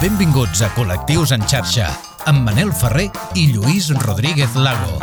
Benvinguts a Col·lectius en xarxa, amb Manel Ferrer i Lluís Rodríguez Lago.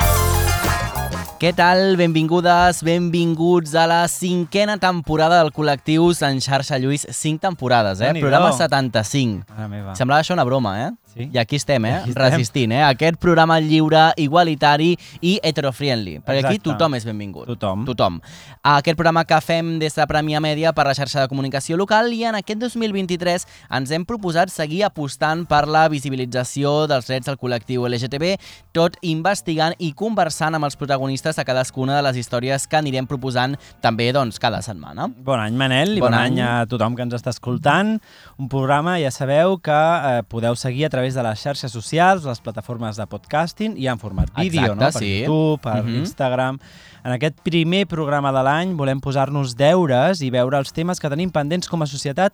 Què tal? Benvingudes, benvinguts a la cinquena temporada del Col·lectius en xarxa, Lluís. Cinc temporades, eh? Programa 75. Mare meva. Semblava això una broma, eh? Sí. I aquí estem, eh? Aquí estem. Resistint, eh? Aquest programa lliure, igualitari i heterofriendly. Perquè aquí Exacte. tothom és benvingut. Tothom. Tothom. Aquest programa que fem des de Premià Mèdia per la xarxa de comunicació local i en aquest 2023 ens hem proposat seguir apostant per la visibilització dels drets del col·lectiu LGTB, tot investigant i conversant amb els protagonistes de cadascuna de les històries que anirem proposant també doncs, cada setmana. Bon any, Manel, i Bon bon, any. any a tothom que ens està escoltant. Un programa, ja sabeu, que eh, podeu seguir a través de les xarxes socials, les plataformes de podcasting i en format vídeo, Exacte, no? Per sí. YouTube, per Mhm. Instagram... En aquest primer programa de l'any volem posar-nos deures i veure els temes que tenim pendents com a societat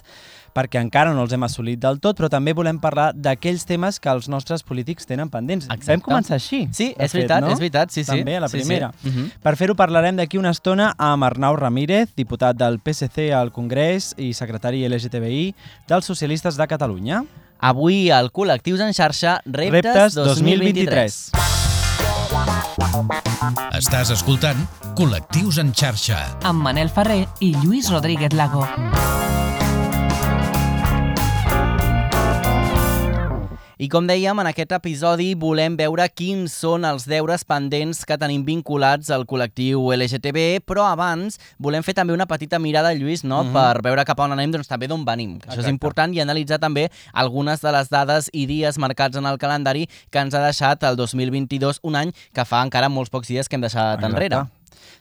perquè encara no els hem assolit del tot, però també volem parlar d'aquells temes que els nostres polítics tenen pendents. Exacte. Vam començar així. Sí, és veritat, no? és veritat, sí, sí. També, a la Sí, sí. primera. Mhm. Per fer-ho parlarem d'aquí una estona amb Arnau Ramírez, diputat del PSC al Congrés i secretari LGTBI dels Socialistes de Catalunya. Avui al Col·lectius en xarxa Reptes, Reptes 2023. 2023. Estàs escoltant Col·lectius en xarxa. amb Manel Ferrer i Lluís Rodríguez Lago. I com dèiem, en aquest episodi volem veure quins són els deures pendents que tenim vinculats al col·lectiu LGTB, però abans volem fer també una petita mirada, Lluís, no? Mhm. per veure cap a on anem, doncs també d'on venim. Que això és Exacte. important i analitzar també algunes de les dades i dies marcats en el calendari que ens ha deixat el 2022, un any que fa encara molts pocs dies que hem deixat Exacte. enrere.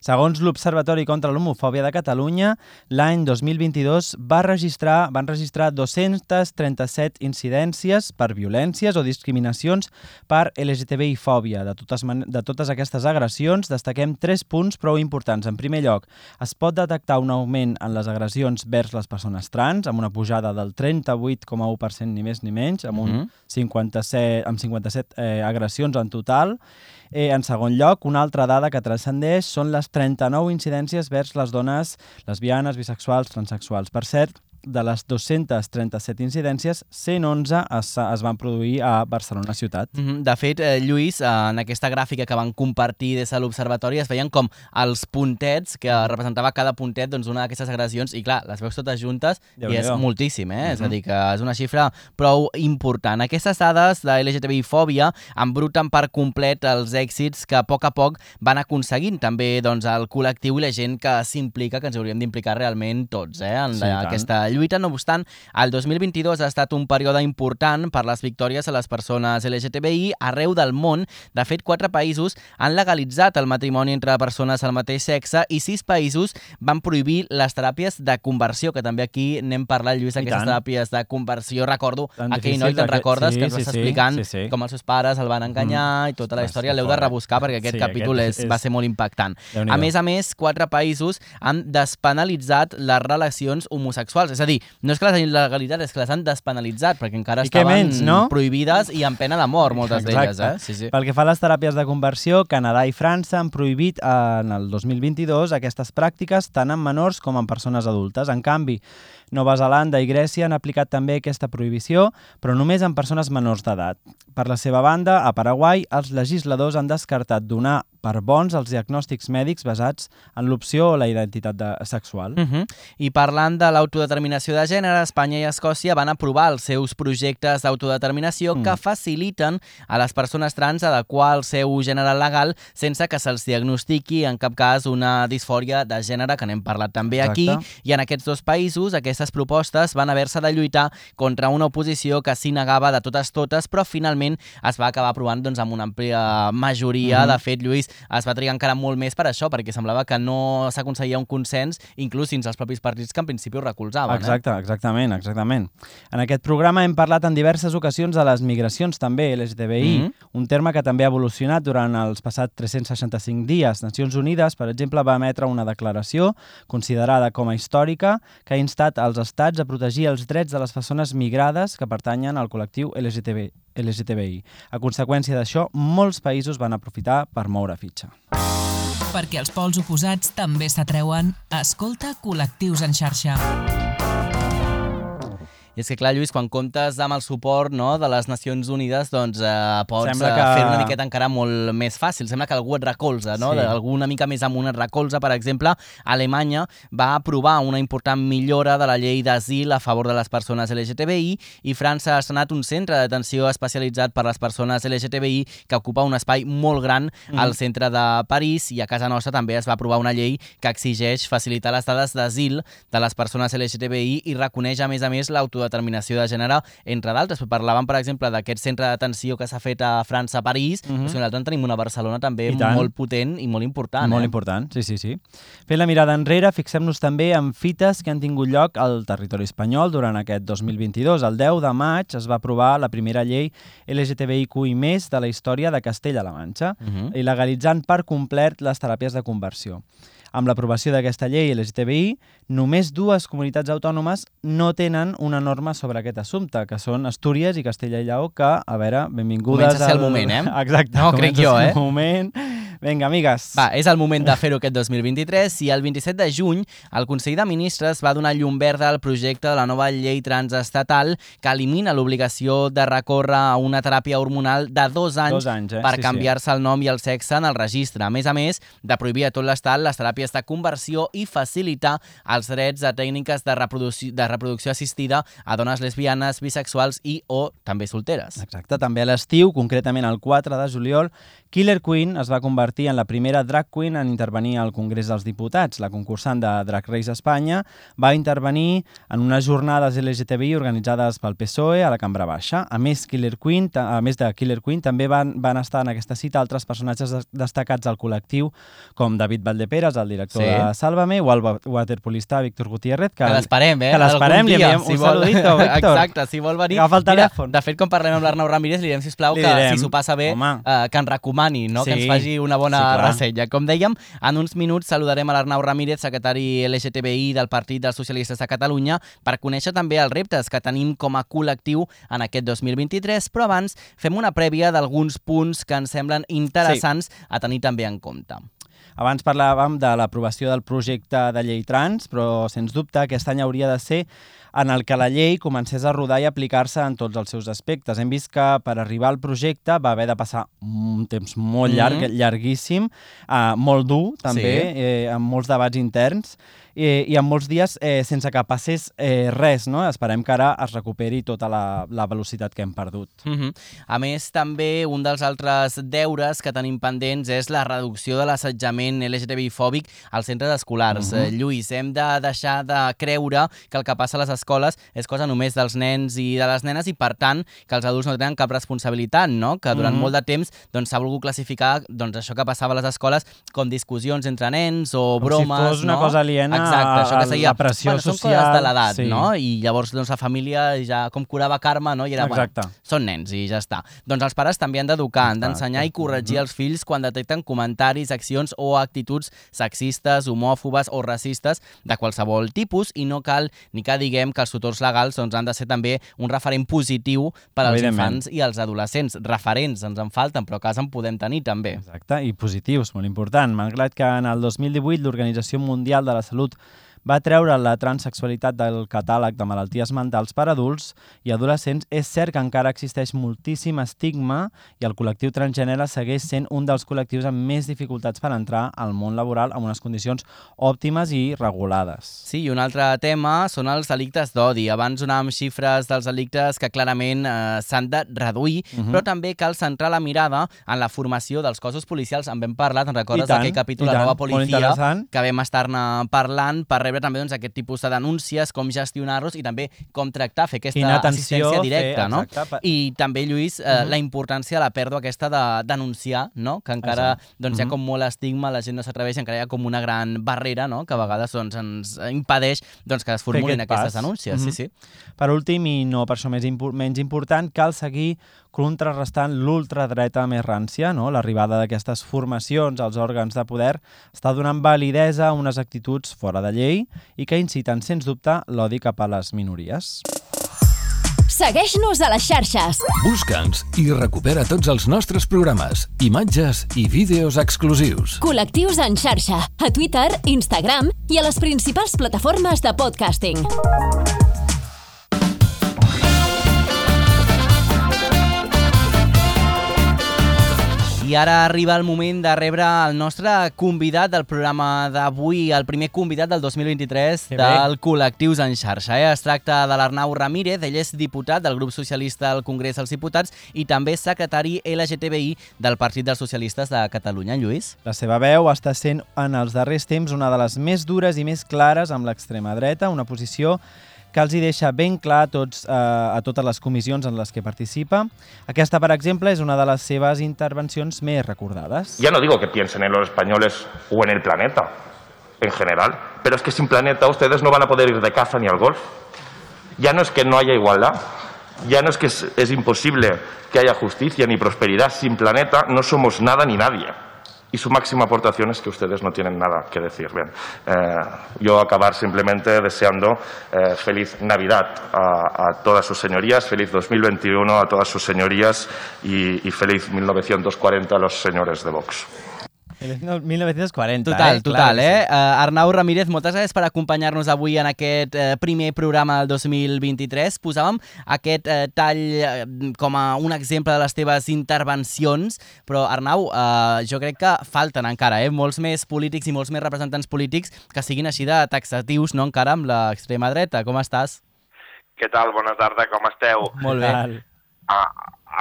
Segons l'Observatori contra l'Homofòbia de Catalunya, l'any 2022 va registrar, van registrar 237 incidències per violències o discriminacions per LGTBI-fòbia. De totes, de totes aquestes agressions destaquem tres punts prou importants. En primer lloc, es pot detectar un augment en les agressions vers les persones trans, amb una pujada del 38,1% ni més ni menys, amb, un Mhm. 57, amb 57 eh, agressions en total. Eh, en segon lloc, una altra dada que transcendeix són les 39 incidències vers les dones lesbianes, bisexuals, transexuals. Per cert, de les 237 incidències, 111 es, es van produir a Barcelona ciutat. Mhm. De fet, eh, Lluís, eh, en aquesta gràfica que van compartir des de l'Observatori es veien com els puntets que representava cada puntet doncs, una d'aquestes agressions i clar, les veus totes juntes i és moltíssim, eh? És a Mhm. dir, que és una xifra prou important. Aquestes dades de LGTBI-fòbia embruten per complet els èxits que a poc a poc van aconseguint també doncs, el col·lectiu i la gent que s'implica, que ens hauríem d'implicar realment tots eh? en Sí, la, aquesta lluita. No obstant, el 2022 ha estat un període important per les victòries a les persones LGTBI arreu del món. De fet, quatre països han legalitzat el matrimoni entre persones al mateix sexe i sis països van prohibir les teràpies de conversió, que també aquí n'hem parlat, Lluís, tant. teràpies de conversió. Recordo Tan aquell noi d'aquest- recordes sí, que ens sí, vas sí, explicant sí, sí. com els seus pares el van enganyar i tota la història. L'heu de rebuscar perquè aquest Sí, capítol aquest és, és- va ser molt impactant. A més a més, quatre països han despenalitzat les relacions homosexuals. És a dir, no és que les hagin legalitzat, és que les han despenalitzat, perquè encara I estaven menys, no? prohibides i amb pena de mort, moltes d'elles. Eh? Sí, sí. Pel que fa a les teràpies de conversió, Canadà i França han prohibit en el 2022 aquestes pràctiques tant en menors com en persones adultes. En canvi, Nova Zelanda i Grècia han aplicat també aquesta prohibició, però només en persones menors d'edat. Per la seva banda, a Paraguai, els legisladors han descartat donar per bons els diagnòstics mèdics basats en l'opció o la identitat de, sexual. Uh -huh. I parlant de l'autodeterminació de gènere, Espanya i Escòcia van aprovar els seus projectes d'autodeterminació Mm. que faciliten a les persones trans adequar el seu gènere legal sense que se'ls diagnostiqui en cap cas una disfòria de gènere, que n'hem parlat també aquí. Exacte. I en aquests dos països, aquestes propostes van haver-se de lluitar contra una oposició que s'hi negava de totes totes, però finalment es va acabar aprovant doncs, amb una àmplia majoria. Mhm. De fet, Lluís, es va trigar encara molt més per això, perquè semblava que no s'aconseguia un consens, inclús dins els propis partits que en principi ho recolzaven. Exacte, exactament, exactament. En aquest programa hem parlat en diverses ocasions de les migracions també LGTBI, Mhm. un terme que també ha evolucionat durant els passats 365 dies. Nacions Unides, per exemple, va emetre una declaració considerada com a històrica que ha instat als estats a protegir els drets de les persones migrades que pertanyen al col·lectiu LGTB, LGTBI. A conseqüència d'això, molts països van aprofitar per moure fitxa. Perquè els pols oposats també s'atreuen, escolta Col·lectius en xarxa. I és que, clar, Lluís, quan comptes amb el suport no, de les Nacions Unides, doncs eh, pots Sembla eh, que- fer una miqueta encara molt més fàcil. Sembla que algú et recolza, no? Sí. Algú una mica més amunt et recolza. Per exemple, Alemanya va aprovar una important millora de la llei d'asil a favor de les persones LGTBI i França ha estrenat un centre d'atenció especialitzat per a les persones LGTBI que ocupa un espai molt gran Mhm. al centre de París i a casa nostra també es va aprovar una llei que exigeix facilitar les dades d'asil de les persones LGTBI i reconeix, a més a més, l'autodeterminació de gènere, entre d'altres. Parlàvem, per exemple, d'aquest centre d'atenció que s'ha fet a França, a París, mm. -hmm. sigui, nosaltres en tenim una a Barcelona també molt potent i molt important. Molt eh? important, sí, sí, sí. Fent la mirada enrere, fixem-nos també en fites que han tingut lloc al territori espanyol durant aquest 2022. El 10 de maig es va aprovar la primera llei LGTBIQI+, de la història de Castella-La Manxa, Mhm. i legalitzant per complet les teràpies de conversió. Amb l'aprovació d'aquesta llei LGTBI, només dues comunitats autònomes no tenen una norma sobre aquest assumpte, que són Astúries i Castella i Lleó, que, a veure, benvingudes... Comença a ser el al- moment, eh? Exacte. No, crec jo, eh? Moment. Vinga, amigues. Va, és el moment de fer-ho aquest 2023 i el 27 de juny el Consell de Ministres va donar llum verda al projecte de la nova llei transestatal que elimina l'obligació de recórrer a una teràpia hormonal de dos anys, Dos anys, eh? per Sí, sí. canviar-se el nom i el sexe en el registre. A més a més, de prohibir a tot l'estat les teràpies de conversió i facilitar els drets a tècniques de reproducció, de reproducció assistida a dones lesbianes, bisexuals i o també solteres. Exacte, també a l'estiu, concretament el 4 de juliol, Killer Queen es va convertir en la primera drag queen en intervenir al Congrés dels Diputats. La concursant de Drag Race Espanya va intervenir en unes jornades LGTBI organitzades pel PSOE a la Cambra Baixa. A més, Killer Queen, a més de Killer Queen, també van, van estar en aquesta cita altres personatges des- destacats del col·lectiu, com David Valdeperes, el director Sí. de Sálvame, o el wa- waterpolista Víctor Gutiérrez, que, Que l'esperem, eh? Que l'esperem, li enviem si un vol. saludito, Víctor. Exacte, si vol venir. Agafa el Mira, telèfon. de fet, quan parlem amb l'Arnau Ramírez, li direm, sisplau, Li que direm, si s'ho passa bé, home. eh, que ens recomani, no? que Sí. ens faci una bona Sí, clar. ressenya. Com dèiem, en uns minuts saludarem a l'Arnau Ramírez, secretari LGTBI del Partit dels Socialistes de Catalunya, per conèixer també els reptes que tenim com a col·lectiu en aquest 2023, però abans fem una prèvia d'alguns punts que ens semblen interessants a tenir també en compte. Abans parlàvem de l'aprovació del projecte de llei trans, però sens dubte aquest any hauria de ser en el que la llei comencés a rodar i aplicar-se en tots els seus aspectes. Hem vist que per arribar al projecte va haver de passar un temps molt llarg, Mhm. llarguíssim, eh, molt dur també, Sí. eh, amb molts debats interns, eh, i amb molts dies eh, sense que passés eh, res. No? Esperem que ara es recuperi tota la, la velocitat que hem perdut. Mm -hmm. A més, també un dels altres deures que tenim pendents és la reducció de l'assetjament LGTBI-fòbic als centres escolars. Mm -hmm. Lluís, hem de deixar de creure que el que passa a les escoles és cosa només dels nens i de les nenes i, per tant, que els adults no tenen cap responsabilitat, no? Que durant Mhm. molt de temps doncs, s'ha volgut classificar doncs, això que passava a les escoles com discussions entre nens o Com bromes, si fos una no? cosa aliena Exacte, això que a seria... la pressió bueno, són social, coses de l'edat, sí. no? I llavors doncs, la família ja com curava karma, no? I era, Exacte. bueno, són nens i ja està. Doncs els pares també han d'educar, han d'ensenyar i corregir els fills quan detecten comentaris, accions o actituds sexistes, homòfobes o racistes de qualsevol tipus i no cal ni que diguem que els tutors legals doncs, han de ser també un referent positiu per als infants i els adolescents. Referents ens en falten, però a casa en podem tenir també. Exacte, i positius, molt important. Malgrat que en el 2018 l'Organització Mundial de la Salut und va treure la transexualitat del catàleg de malalties mentals per adults i adolescents, és cert que encara existeix moltíssim estigma i el col·lectiu transgènere segueix sent un dels col·lectius amb més dificultats per entrar al món laboral amb unes condicions òptimes i regulades. Sí, i un altre tema són els delictes d'odi. Abans donàvem xifres dels delictes que clarament eh, s'han de reduir, uh Mhm. -huh. però també cal centrar la mirada en la formació dels cossos policials. En vam parlar, te'n recordes d'aquell capítol de Nova Policia que vam estar-ne parlant per rebre també doncs, aquest tipus de denúncies, com gestionar-los i també com tractar, fer aquesta Quina atenció assistència fer, directa. no? exacte, pa- I també, Lluís, eh, uh Mhm. -huh. la importància de la pèrdua aquesta de denunciar, no? que encara Exacte. doncs, hi ha Mhm. com molt estigma, la gent no s'atreveix, encara hi ha com una gran barrera no? que a vegades doncs, ens impedeix doncs, que es formulin aquest aquestes pas. denúncies. Mhm. Sí, sí. Per últim, i no per això més menys important, cal seguir contrarrestant l'ultradreta més rància. No? L'arribada d'aquestes formacions als òrgans de poder està donant validesa a unes actituds fora de llei i que inciten, sens dubte, l'odi cap a les minories. Segueix-nos a les xarxes. Busca'ns i recupera tots els nostres programes, imatges i vídeos exclusius. Col·lectius en xarxa, a Twitter, Instagram i a les principals plataformes de podcasting. I ara arriba el moment de rebre el nostre convidat del programa d'avui, el primer convidat del 2023 Que bé. del Col·lectius en xarxa. Eh? Es tracta de l'Arnau Ramírez, ell és diputat del grup socialista al Congrés dels Diputats i també secretari LGTBI del Partit dels Socialistes de Catalunya. Lluís? La seva veu està sent en els darrers temps una de les més dures i més clares amb l'extrema dreta, una posició que els hi deixa ben clar a, tots, eh, a totes les comissions en les que participa. Aquesta, per exemple, és una de les seves intervencions més recordades. Ya no digo que piensen en los españoles o en el planeta en general, pero es que sin planeta ustedes no van a poder ir de caza ni al golf. Ya no es que no haya igualdad, ya no es que es, es imposible que haya justicia ni prosperidad. Sin planeta no somos nada ni nadie. Y su máxima aportación es que ustedes no tienen nada que decir. Bien, eh, yo acabar simplemente deseando eh, feliz Navidad a, todas sus señorías, feliz 2021 a todas sus señorías y, y feliz 1940 a los señores de Vox. 1940, Total, eh? total, Clar eh? Uh, Arnau Ramírez, moltes gràcies per acompanyar-nos avui en aquest uh, primer programa del 2023. Posàvem aquest uh, tall uh, com a un exemple de les teves intervencions, però Arnau, uh, jo crec que falten encara, eh? Molts més polítics i molts més representants polítics que siguin així de taxatius, no?, encara amb l'extrema dreta. Com estàs? Què tal? Bona tarda, com esteu? Molt bé. Val. Ah,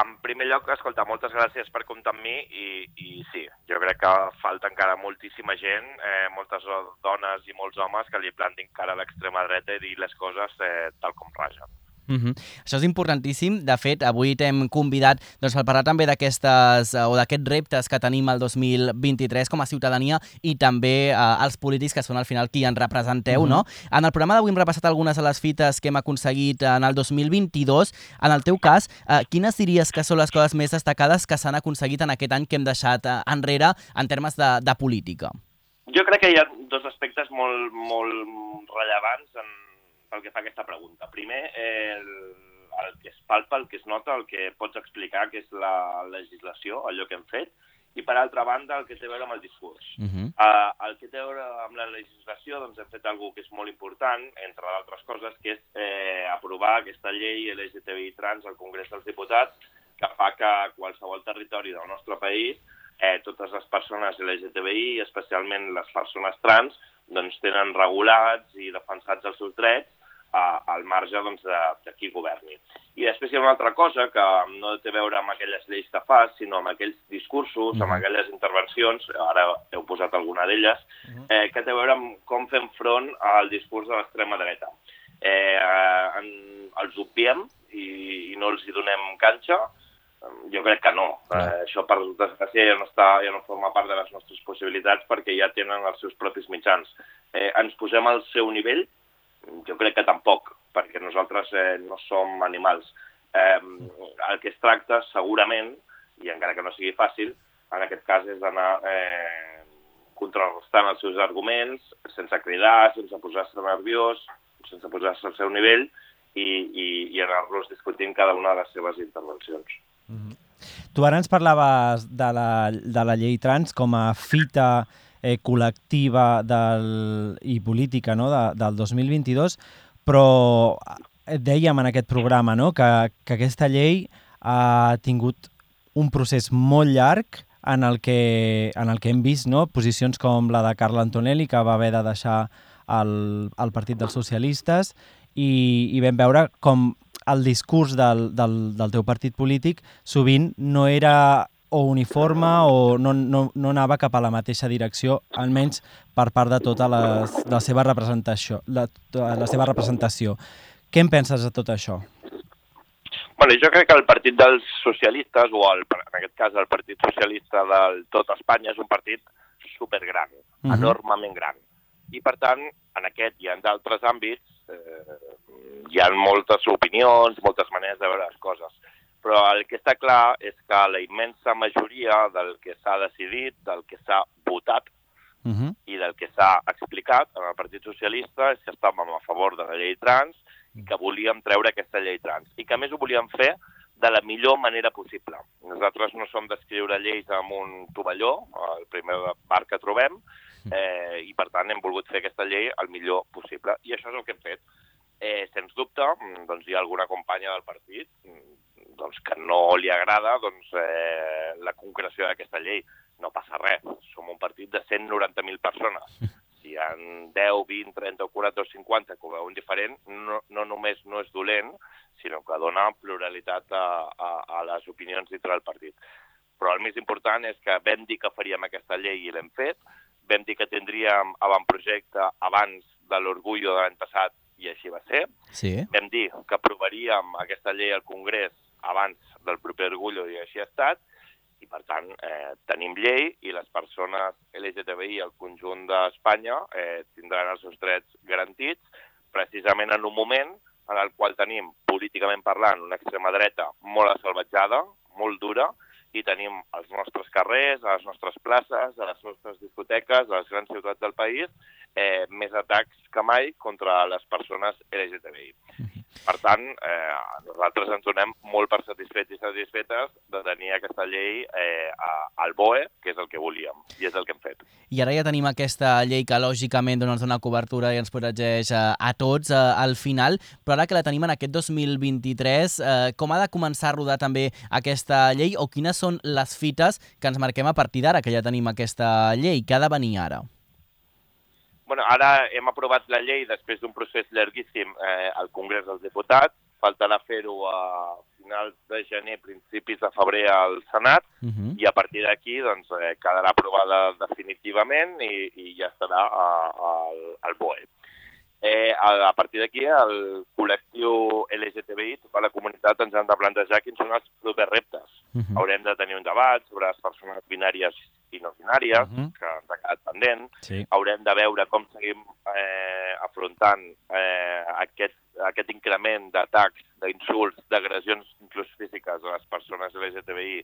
en primer lloc, escolta, moltes gràcies per comptar amb mi i, i sí, jo crec que falta encara moltíssima gent, eh, moltes dones i molts homes que li plantin cara a l'extrema dreta i dir les coses eh, tal com ragen. Uh -huh. Això és importantíssim. De fet, avui t'hem convidat doncs, per parlar també d'aquestes eh, o d'aquests reptes que tenim el 2023 com a ciutadania i també eh, els polítics que són al final qui ens representeu, uh -huh. no? En el programa d'avui hem repassat algunes de les fites que hem aconseguit en el 2022. En el teu cas, eh, quines diries que són les coses més destacades que s'han aconseguit en aquest any que hem deixat eh, enrere en termes de, de política? Jo crec que hi ha dos aspectes molt, molt rellevants en, pel que fa a aquesta pregunta. Primer, el, el que es palpa, el que es nota, el que pots explicar, que és la legislació, allò que hem fet, i per altra banda el que té a veure amb el discurs. Uh -huh. Uh, el que té a veure amb la legislació, doncs hem fet alguna que és molt important, entre d'altres coses, que és eh, aprovar aquesta llei LGTBI trans al Congrés dels Diputats, que fa que a qualsevol territori del nostre país eh, totes les persones LGTBI, especialment les persones trans, doncs tenen regulats i defensats els seus drets eh, al marge doncs, de, de qui governi. I després hi ha una altra cosa que no té a veure amb aquelles lleis que fas, sinó amb aquells discursos, amb aquelles intervencions, ara heu posat alguna d'elles, eh, que té a veure amb com fem front al discurs de l'extrema dreta. Eh, eh, en, els obviem i, i no els hi donem canxa, jo crec que no. Eh, això, per desgràcia, ja no, està, ja no forma part de les nostres possibilitats perquè ja tenen els seus propis mitjans. Eh, ens posem al seu nivell? Jo crec que tampoc, perquè nosaltres eh, no som animals. Eh, el que es tracta, segurament, i encara que no sigui fàcil, en aquest cas és d'anar eh, contrarrestant els seus arguments, sense cridar, sense posar-se nerviós, sense posar-se al seu nivell i, i, i anar-los discutint cada una de les seves intervencions. Tu ara ens parlaves de la, de la llei trans com a fita eh, col·lectiva del, i política no? de, del 2022, però eh, dèiem en aquest programa no? que, que aquesta llei ha tingut un procés molt llarg en el que, en el que hem vist no? posicions com la de Carla Antonelli, que va haver de deixar el, el Partit dels Socialistes, i, i vam veure com el discurs del, del, del teu partit polític sovint no era o uniforme o no, no, no anava cap a la mateixa direcció, almenys per part de tota les, la, seva representació, la, la seva representació. Què en penses de tot això? Bueno, jo crec que el Partit dels Socialistes, o el, en aquest cas el Partit Socialista del tot Espanya, és un partit supergran, uh Mhm. -huh. enormement gran. I, per tant, en aquest i en d'altres àmbits eh, hi ha moltes opinions, moltes maneres de veure les coses. Però el que està clar és que la immensa majoria del que s'ha decidit, del que s'ha votat Uh -huh. i del que s'ha explicat en el Partit Socialista és que estàvem a favor de la llei trans i que volíem treure aquesta llei trans. I que a més ho volíem fer de la millor manera possible. Nosaltres no som d'escriure lleis amb un tovalló, el primer bar que trobem, eh, i per tant hem volgut fer aquesta llei el millor possible. I això és el que hem fet. Eh, sens dubte, doncs hi ha alguna companya del partit, doncs, que no li agrada doncs, eh, la concreció d'aquesta llei. No passa res, som un partit de 190.000 persones. Si hi ha 10, 20, 30 o 40 o 50 que ho veuen diferent, no, no només no és dolent, sinó que dona pluralitat a, a, a les opinions dintre del partit. Però el més important és que vam dir que faríem aquesta llei i l'hem fet, vam dir que tindríem avantprojecte abans de l'orgullo de l'any passat i així va ser. Sí. Vam dir que aprovaríem aquesta llei al Congrés abans del proper orgullo i així ha estat, i per tant eh, tenim llei i les persones LGTBI al conjunt d'Espanya eh, tindran els seus drets garantits precisament en un moment en el qual tenim, políticament parlant, una extrema dreta molt assalvatjada, molt dura, i tenim als nostres carrers, a les nostres places, a les nostres discoteques, a les grans ciutats del país, eh, més atacs que mai contra les persones LGTBI. Per tant, eh, nosaltres ens donem molt per satisfets i satisfetes de tenir aquesta llei eh, a- al BOE, que és el que volíem, i és el que hem fet. I ara ja tenim aquesta llei que lògicament doncs, ens dona cobertura i ens protegeix a, a tots eh, al final, però ara que la tenim en aquest 2023, eh, com ha de començar a rodar també aquesta llei o quines són les fites que ens marquem a partir d'ara que ja tenim aquesta llei? Què ha de venir ara? Bueno, ara hem aprovat la llei després d'un procés llarguíssim eh, al Congrés dels Diputats. Faltarà fer-ho a finals de gener, principis de febrer al Senat, Uh -huh. i a partir d'aquí doncs, eh, quedarà aprovada definitivament i, i ja estarà a, a, al, al BOE. Eh, a, a partir d'aquí, el col·lectiu LGTBI, tota la comunitat, ens han de plantejar quins són els propers reptes. Uh -huh. Haurem de tenir un debat sobre les persones binàries i no binàries, Mhm. que ens ha quedat pendent. Sí. Haurem de veure com seguim eh, afrontant eh, aquest, aquest increment d'atacs, d'insults, d'agressions inclús físiques a les persones LGTBI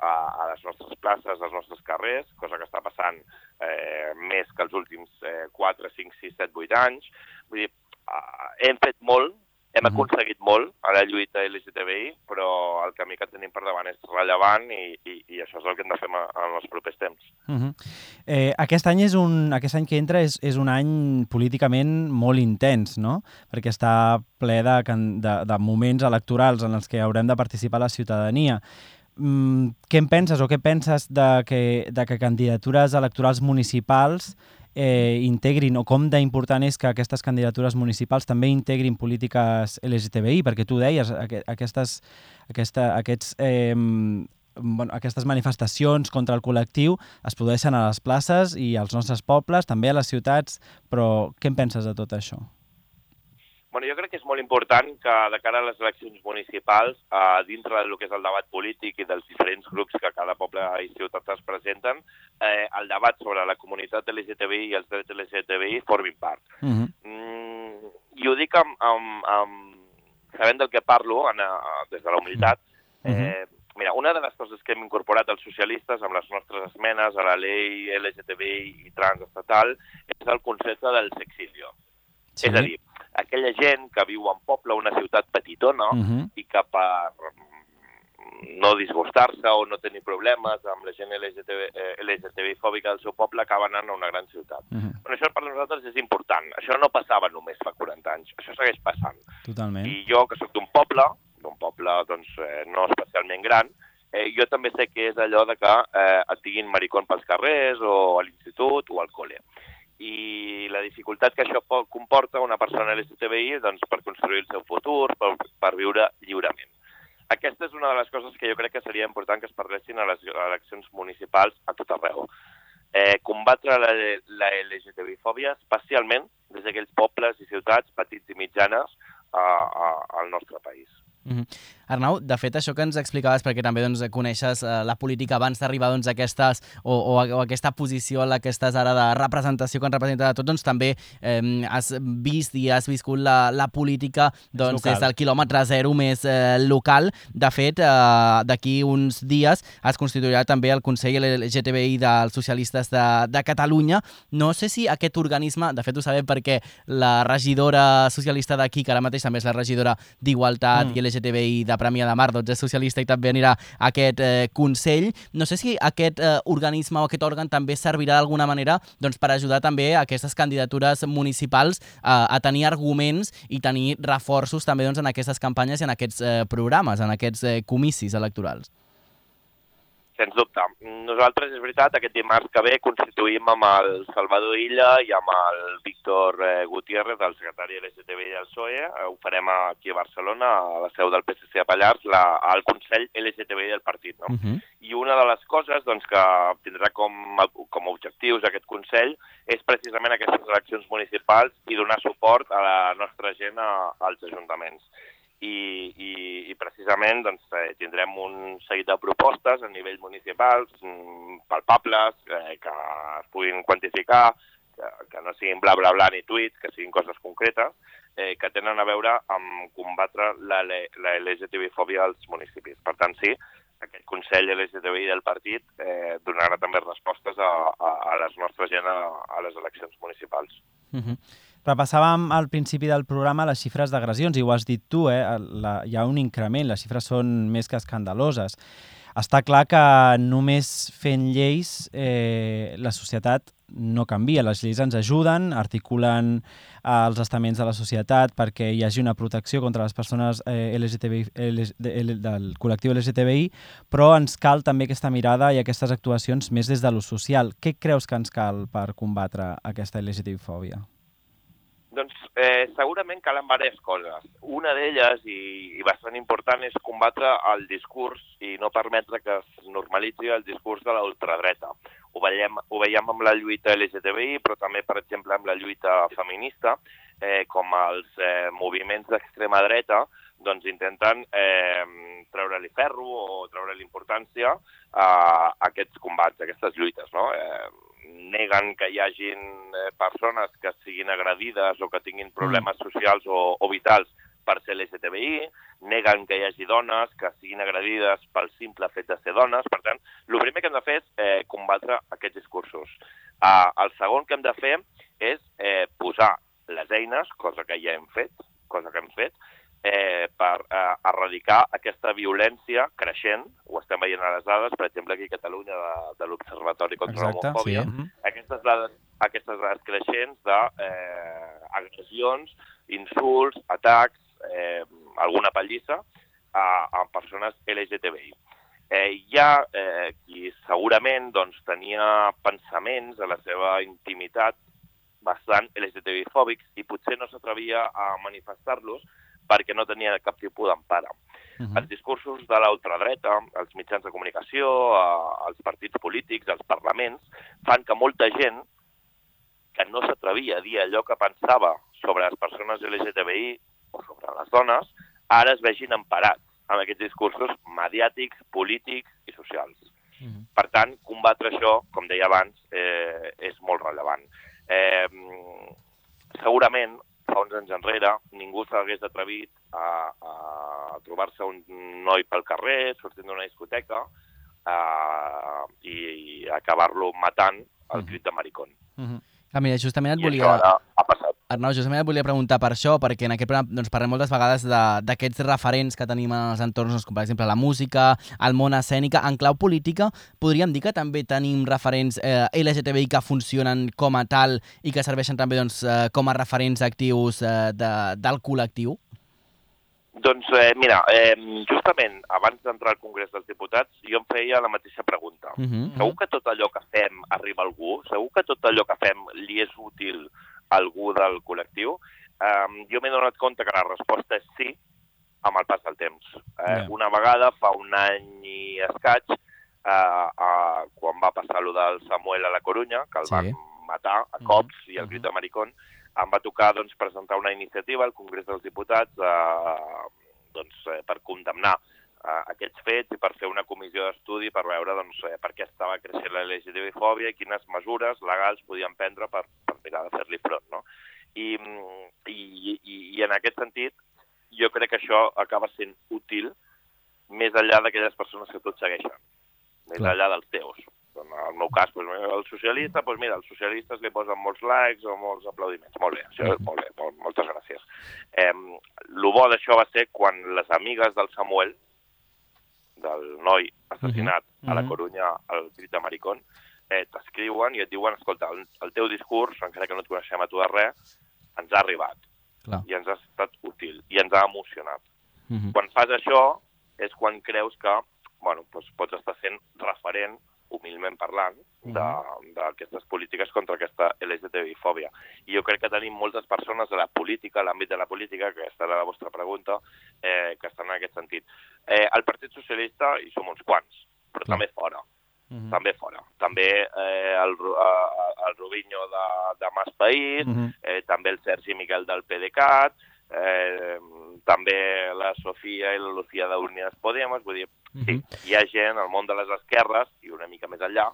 a, a les nostres places, als nostres carrers, cosa que està passant eh, més que els últims eh, 4, 5, 6, 7, 8 anys. Vull dir, eh, hem fet molt, hem Mhm. aconseguit molt a la lluita LGTBI, però el camí que tenim per davant és rellevant i, i, i això és el que hem de fer en, els propers temps. Uh -huh. eh, aquest any és un, aquest any que entra és, és un any políticament molt intens, no? Perquè està ple de, de, de moments electorals en els que haurem de participar la ciutadania. Mm, què en penses o què penses de que, de que candidatures electorals municipals eh, integrin, o com d'important és que aquestes candidatures municipals també integrin polítiques LGTBI, perquè tu deies, aqu aquestes, aquesta, aquests, eh, bueno, aquestes manifestacions contra el col·lectiu es produeixen a les places i als nostres pobles, també a les ciutats, però què en penses de tot això? Bueno, jo crec que és molt important que de cara a les eleccions municipals, eh, dintre del que és el debat polític i dels diferents grups que a cada poble i ciutat es presenten, eh, el debat sobre la comunitat LGTBI i els drets LGTBI formin part. Uh -huh. Mm, I ho dic amb, amb, amb, sabent del que parlo, en, uh, des de la humilitat. Eh, mira, una de les coses que hem incorporat els socialistes amb les nostres esmenes a la llei LGTBI i trans estatal és el concepte del sexilio. Sí. És a dir, aquella gent que viu en poble, una ciutat petitona, Uh -huh. i que per no disgustar-se o no tenir problemes amb la gent LGTB, eh, LGTBI fòbica del seu poble acaben anant a una gran ciutat. Uh -huh. Però això per nosaltres és important. Això no passava només fa 40 anys. Això segueix passant. Totalment. I jo, que sóc d'un poble, d'un poble doncs, eh, no especialment gran, eh, jo també sé que és allò de que eh, et diguin maricón pels carrers o a l'institut o al col·le. I la dificultat que això po- comporta una persona LGTBI doncs, per construir el seu futur, per, per viure lliurement. Aquesta és una de les coses que jo crec que seria important que es parlessin a les eleccions municipals a tot arreu. Eh, combatre la, la LGTBI-fòbia especialment des d'aquells pobles i ciutats petits i mitjanes a, a, al nostre país. Mm -hmm. Arnau, de fet, això que ens explicaves, perquè també doncs, coneixes eh, la política abans d'arribar doncs, a aquestes, o, o, a, o aquesta posició en la que estàs ara de representació que representa a tots, doncs també eh, has vist i has viscut la, la política doncs, des del quilòmetre zero més eh, local. De fet, eh, d'aquí uns dies es constituirà també el Consell LGTBI dels Socialistes de, de Catalunya. No sé si aquest organisme, de fet ho sabem perquè la regidora socialista d'aquí, que ara mateix també és la regidora d'Igualtat Mm. i LGTBI de la Premià de Mar doncs, és socialista i també anirà a aquest eh, Consell. No sé si aquest eh, organisme o aquest òrgan també servirà d'alguna manera doncs, per ajudar també a aquestes candidatures municipals eh, a tenir arguments i tenir reforços també doncs, en aquestes campanyes i en aquests eh, programes, en aquests eh, comicis electorals. Sens dubte. Nosaltres, és veritat, aquest dimarts que ve constituïm amb el Salvador Illa i amb el Víctor eh, Gutiérrez, el secretari de l'STB i el PSOE. Ho farem aquí a Barcelona, a la seu del PSC a Pallars, la, al Consell LGTBI del partit. No? Uh -huh. I una de les coses doncs, que tindrà com, com a objectius aquest Consell és precisament aquestes eleccions municipals i donar suport a la nostra gent a, als ajuntaments i, i, i precisament doncs, eh, tindrem un seguit de propostes a nivell municipal, mm, palpables, eh, que es puguin quantificar, que, que no siguin bla bla bla ni tuits, que siguin coses concretes, eh, que tenen a veure amb combatre la, la LGTB-fòbia als municipis. Per tant, sí, aquest Consell LGTBI del partit eh, donarà també respostes a, a, a les nostres gent a, a les eleccions municipals. Uh -huh. Repassàvem al principi del programa les xifres d'agressions i ho has dit tu, eh? La, hi ha un increment, les xifres són més que escandaloses. Està clar que només fent lleis eh, la societat no canvia. Les lleis ens ajuden, articulen eh, els estaments de la societat perquè hi hagi una protecció contra les persones eh, LGTBI, LG, del col·lectiu LGTBI, però ens cal també aquesta mirada i aquestes actuacions més des de lo social. Què creus que ens cal per combatre aquesta LGTBI-fòbia? Doncs eh, segurament calen diverses coses. Una d'elles, i, i bastant important, és combatre el discurs i no permetre que es normalitzi el discurs de la ultradreta. Ho veiem, ho veiem amb la lluita LGTBI, però també, per exemple, amb la lluita feminista, eh, com els eh, moviments d'extrema dreta doncs intenten eh, treure-li ferro o treure-li importància a, a aquests combats, a aquestes lluites. No? Eh, neguen que hi hagin eh, persones que siguin agredides o que tinguin problemes socials o, o vitals per ser LGTBI, neguen que hi hagi dones que siguin agredides pel simple fet de ser dones. Per tant, el primer que hem de fer és eh, combatre aquests discursos. Uh, el segon que hem de fer és eh, posar les eines, cosa que ja hem fet, cosa que hem fet, eh, per eh, erradicar aquesta violència creixent, ho estem veient a les dades, per exemple, aquí a Catalunya, de, de l'Observatori contra l'Homofòbia, sí. aquestes, dades, aquestes dades creixents d'agressions, eh, insults, atacs, eh, alguna pallissa a, a persones LGTBI. Eh, hi ha eh, qui segurament doncs, tenia pensaments a la seva intimitat bastant LGTBI-fòbics i potser no s'atrevia a manifestar-los perquè no tenia cap tipus d'empara. Uh -huh. Els discursos de l'ultradreta, els mitjans de comunicació, eh, els partits polítics, els parlaments, fan que molta gent que no s'atrevia a dir allò que pensava sobre les persones LGTBI o sobre les dones, ara es vegin emparats amb aquests discursos mediàtics, polítics i socials. Uh -huh. Per tant, combatre això, com deia abans, eh, és molt rellevant. Eh, segurament fa uns anys enrere, ningú s'hagués atrevit a, a trobar-se un noi pel carrer, sortint d'una discoteca, uh, i, i acabar-lo matant al crit de maricón. Uh -huh. Ah, mira, justament et I volia... ara. Arnau, justament et volia preguntar per això, perquè en aquest programa doncs, parlem moltes vegades d'aquests referents que tenim en els entorns, doncs, com per exemple la música, el món escènica. En clau política, podríem dir que també tenim referents eh, LGTBI que funcionen com a tal i que serveixen també doncs, eh, com a referents actius eh, de, del col·lectiu? Doncs eh, mira, eh, justament abans d'entrar al Congrés dels Diputats jo em feia la mateixa pregunta. Uh -huh. Segur que tot allò que fem arriba a algú? Segur que tot allò que fem li és útil algú del col·lectiu? Eh, jo m'he donat compte que la resposta és sí amb el pas del temps. Eh, Yeah. Una vegada, fa un any i escaig, eh, eh, quan va passar allò del Samuel a la Corunya, que el Sí. van matar a cops i el crit de maricón, em va tocar doncs, presentar una iniciativa al Congrés dels Diputats eh, doncs, eh, per condemnar eh, aquests fets i per fer una comissió d'estudi per veure doncs, eh, per què estava creixent la LGTB-fòbia i quines mesures legals podien prendre per, mirar de fer-li front. No? I, mm, i, i, I en aquest sentit, jo crec que això acaba sent útil més enllà d'aquelles persones que tot segueixen, més Clar. enllà dels teus. En el meu cas, doncs, el socialista, doncs mira, els socialistes li posen molts likes o molts aplaudiments. Molt bé, això, molt bé, molt, moltes gràcies. Eh, el bo bo d'això va ser quan les amigues del Samuel, del noi assassinat uh -huh. a la. Corunya, al crit de Maricón, eh, t'escriuen i et diuen, escolta, el, el teu discurs, encara que no et coneixem a tu de res, ens ha arribat Clar. i ens ha estat útil i ens ha emocionat. Mhm. Quan fas això és quan creus que bueno, doncs pots estar sent referent, humilment parlant, de- d'aquestes polítiques contra aquesta LGTBI-fòbia. I jo crec que tenim moltes persones de la política, l'àmbit de la política, que aquesta era la vostra pregunta, eh, que estan en aquest sentit. Eh, el Partit Socialista hi som uns quants, però Clar. també fora Mhm. també fora. També eh, el, eh, el Rubinho de, de Mas País, Mhm. eh, també el Sergi Miquel del PDeCAT, eh, també la Sofia i la Lucía d'Unides Podemos, vull dir, sí, hi ha gent al món de les esquerres i una mica més enllà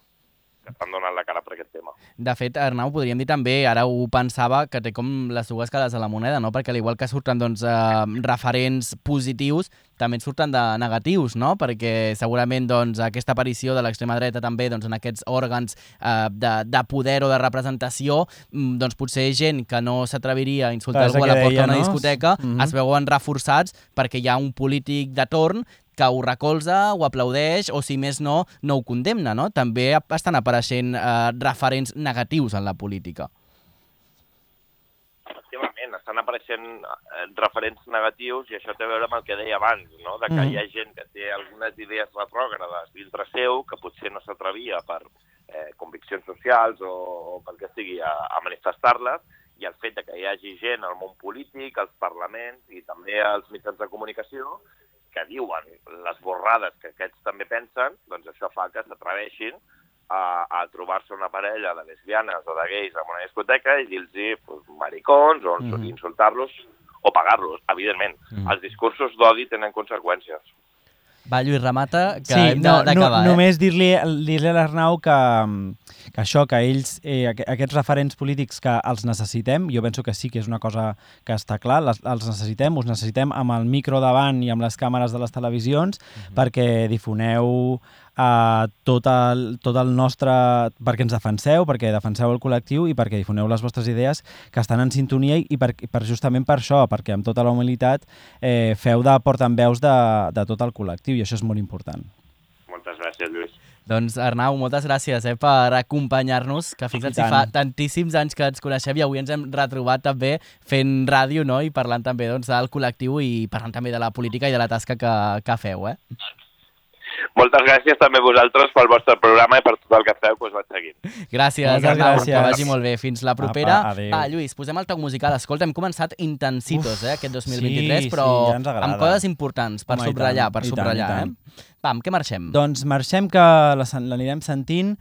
que estan donant la cara per aquest tema. De fet, Arnau, podríem dir també, ara ho pensava, que té com les dues cares de la moneda, no? Perquè al igual que surten doncs, eh, referents positius, també en surten de negatius, no? Perquè segurament doncs, aquesta aparició de l'extrema dreta també doncs, en aquests òrgans eh, de, de poder o de representació, mm, doncs potser gent que no s'atreviria a insultar algú a la porta d'una no? discoteca, Mhm. es veuen reforçats perquè hi ha un polític de torn que ho recolza, ho aplaudeix o, si més no, no ho condemna, no? També estan apareixent eh, referents negatius en la política. Efectivament, estan apareixent eh, referents negatius i això té a veure amb el que deia abans, no? de que Mhm. hi ha gent que té algunes idees retrògrades dintre seu que potser no s'atrevia per eh, conviccions socials o, o pel que sigui a, a manifestar-les i el fet de que hi hagi gent al món polític, als parlaments i també als mitjans de comunicació que diuen les borrades que aquests també pensen, doncs això fa que s'atreveixin a, a trobar-se una parella de lesbianes o de gais en una discoteca i dir-los pues, maricons o Mhm. insultar-los o pagar-los, evidentment. Mhm. Els discursos d'odi tenen conseqüències. Va, Lluís, remata, que sí, hem no, d'acabar, no, eh? només dir-li dir a l'Arnau que, que això, que ells, eh, aqu- aquests referents polítics que els necessitem, jo penso que sí que és una cosa que està clar, les, els necessitem, us necessitem amb el micro davant i amb les càmeres de les televisions perquè difoneu eh, tot, el, tot el nostre... perquè ens defenseu, perquè defenseu el col·lectiu i perquè difoneu les vostres idees que estan en sintonia i per, per justament per això, perquè amb tota la humilitat eh, feu de portaveus de, de tot el col·lectiu i això és molt important. Moltes gràcies, Lluís. Doncs, Arnau, moltes gràcies eh, per acompanyar-nos, que fixa't I si fa tantíssims anys que ens coneixem i avui ens hem retrobat també fent ràdio no? i parlant també doncs, del col·lectiu i parlant també de la política i de la tasca que, que feu. Eh? Moltes gràcies també a vosaltres pel vostre programa i per tot el que feu que us vaig seguint. Gràcies, Moltes Arnau, gràcies. que vagi molt bé. Fins la propera. Apa, adéu. Va, Lluís, posem el toc musical. Escolta, hem començat intensitos, Uf, eh, aquest 2023, sí, però sí, ja amb coses importants per Home, subratllar, tant, per subratllar, i tant. eh? Va, amb què marxem? Doncs marxem que l'anirem sentint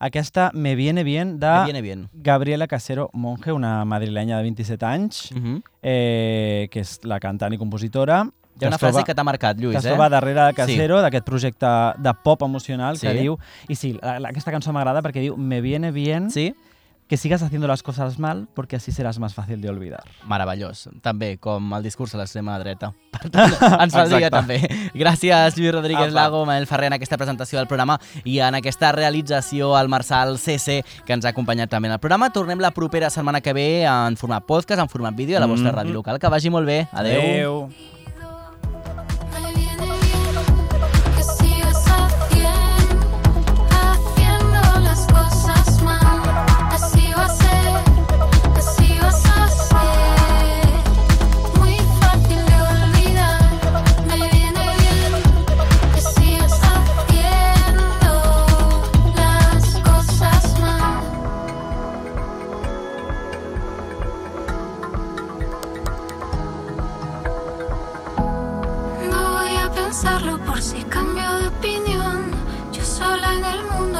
aquesta Me viene bien de Me viene bien. Gabriela Casero Monge, una madrilenya de 27 anys, Uh -huh. eh, que és la cantant i compositora. Hi ha una frase troba- que t'ha marcat, que Lluís, es eh? troba darrere de Casero, d'aquest projecte de pop emocional que Sí. diu... I sí, aquesta cançó m'agrada perquè diu Me viene bien Sí? que sigas haciendo las cosas mal porque así serás más fácil de olvidar. Meravellós. També, com el discurs de l'extrema dreta. Per tant, ens valdria també. Gràcies, Lluís Rodríguez Apa. Lago, Manel Ferrer, en aquesta presentació del programa i en aquesta realització al Marçal CC, que ens ha acompanyat també en el programa. Tornem la propera setmana que ve en format podcast, en format vídeo, a la vostra Mhm. ràdio local. Que vagi molt bé. Adeu. Adeu. Por si cambio de opinión. Yo sola en el mundo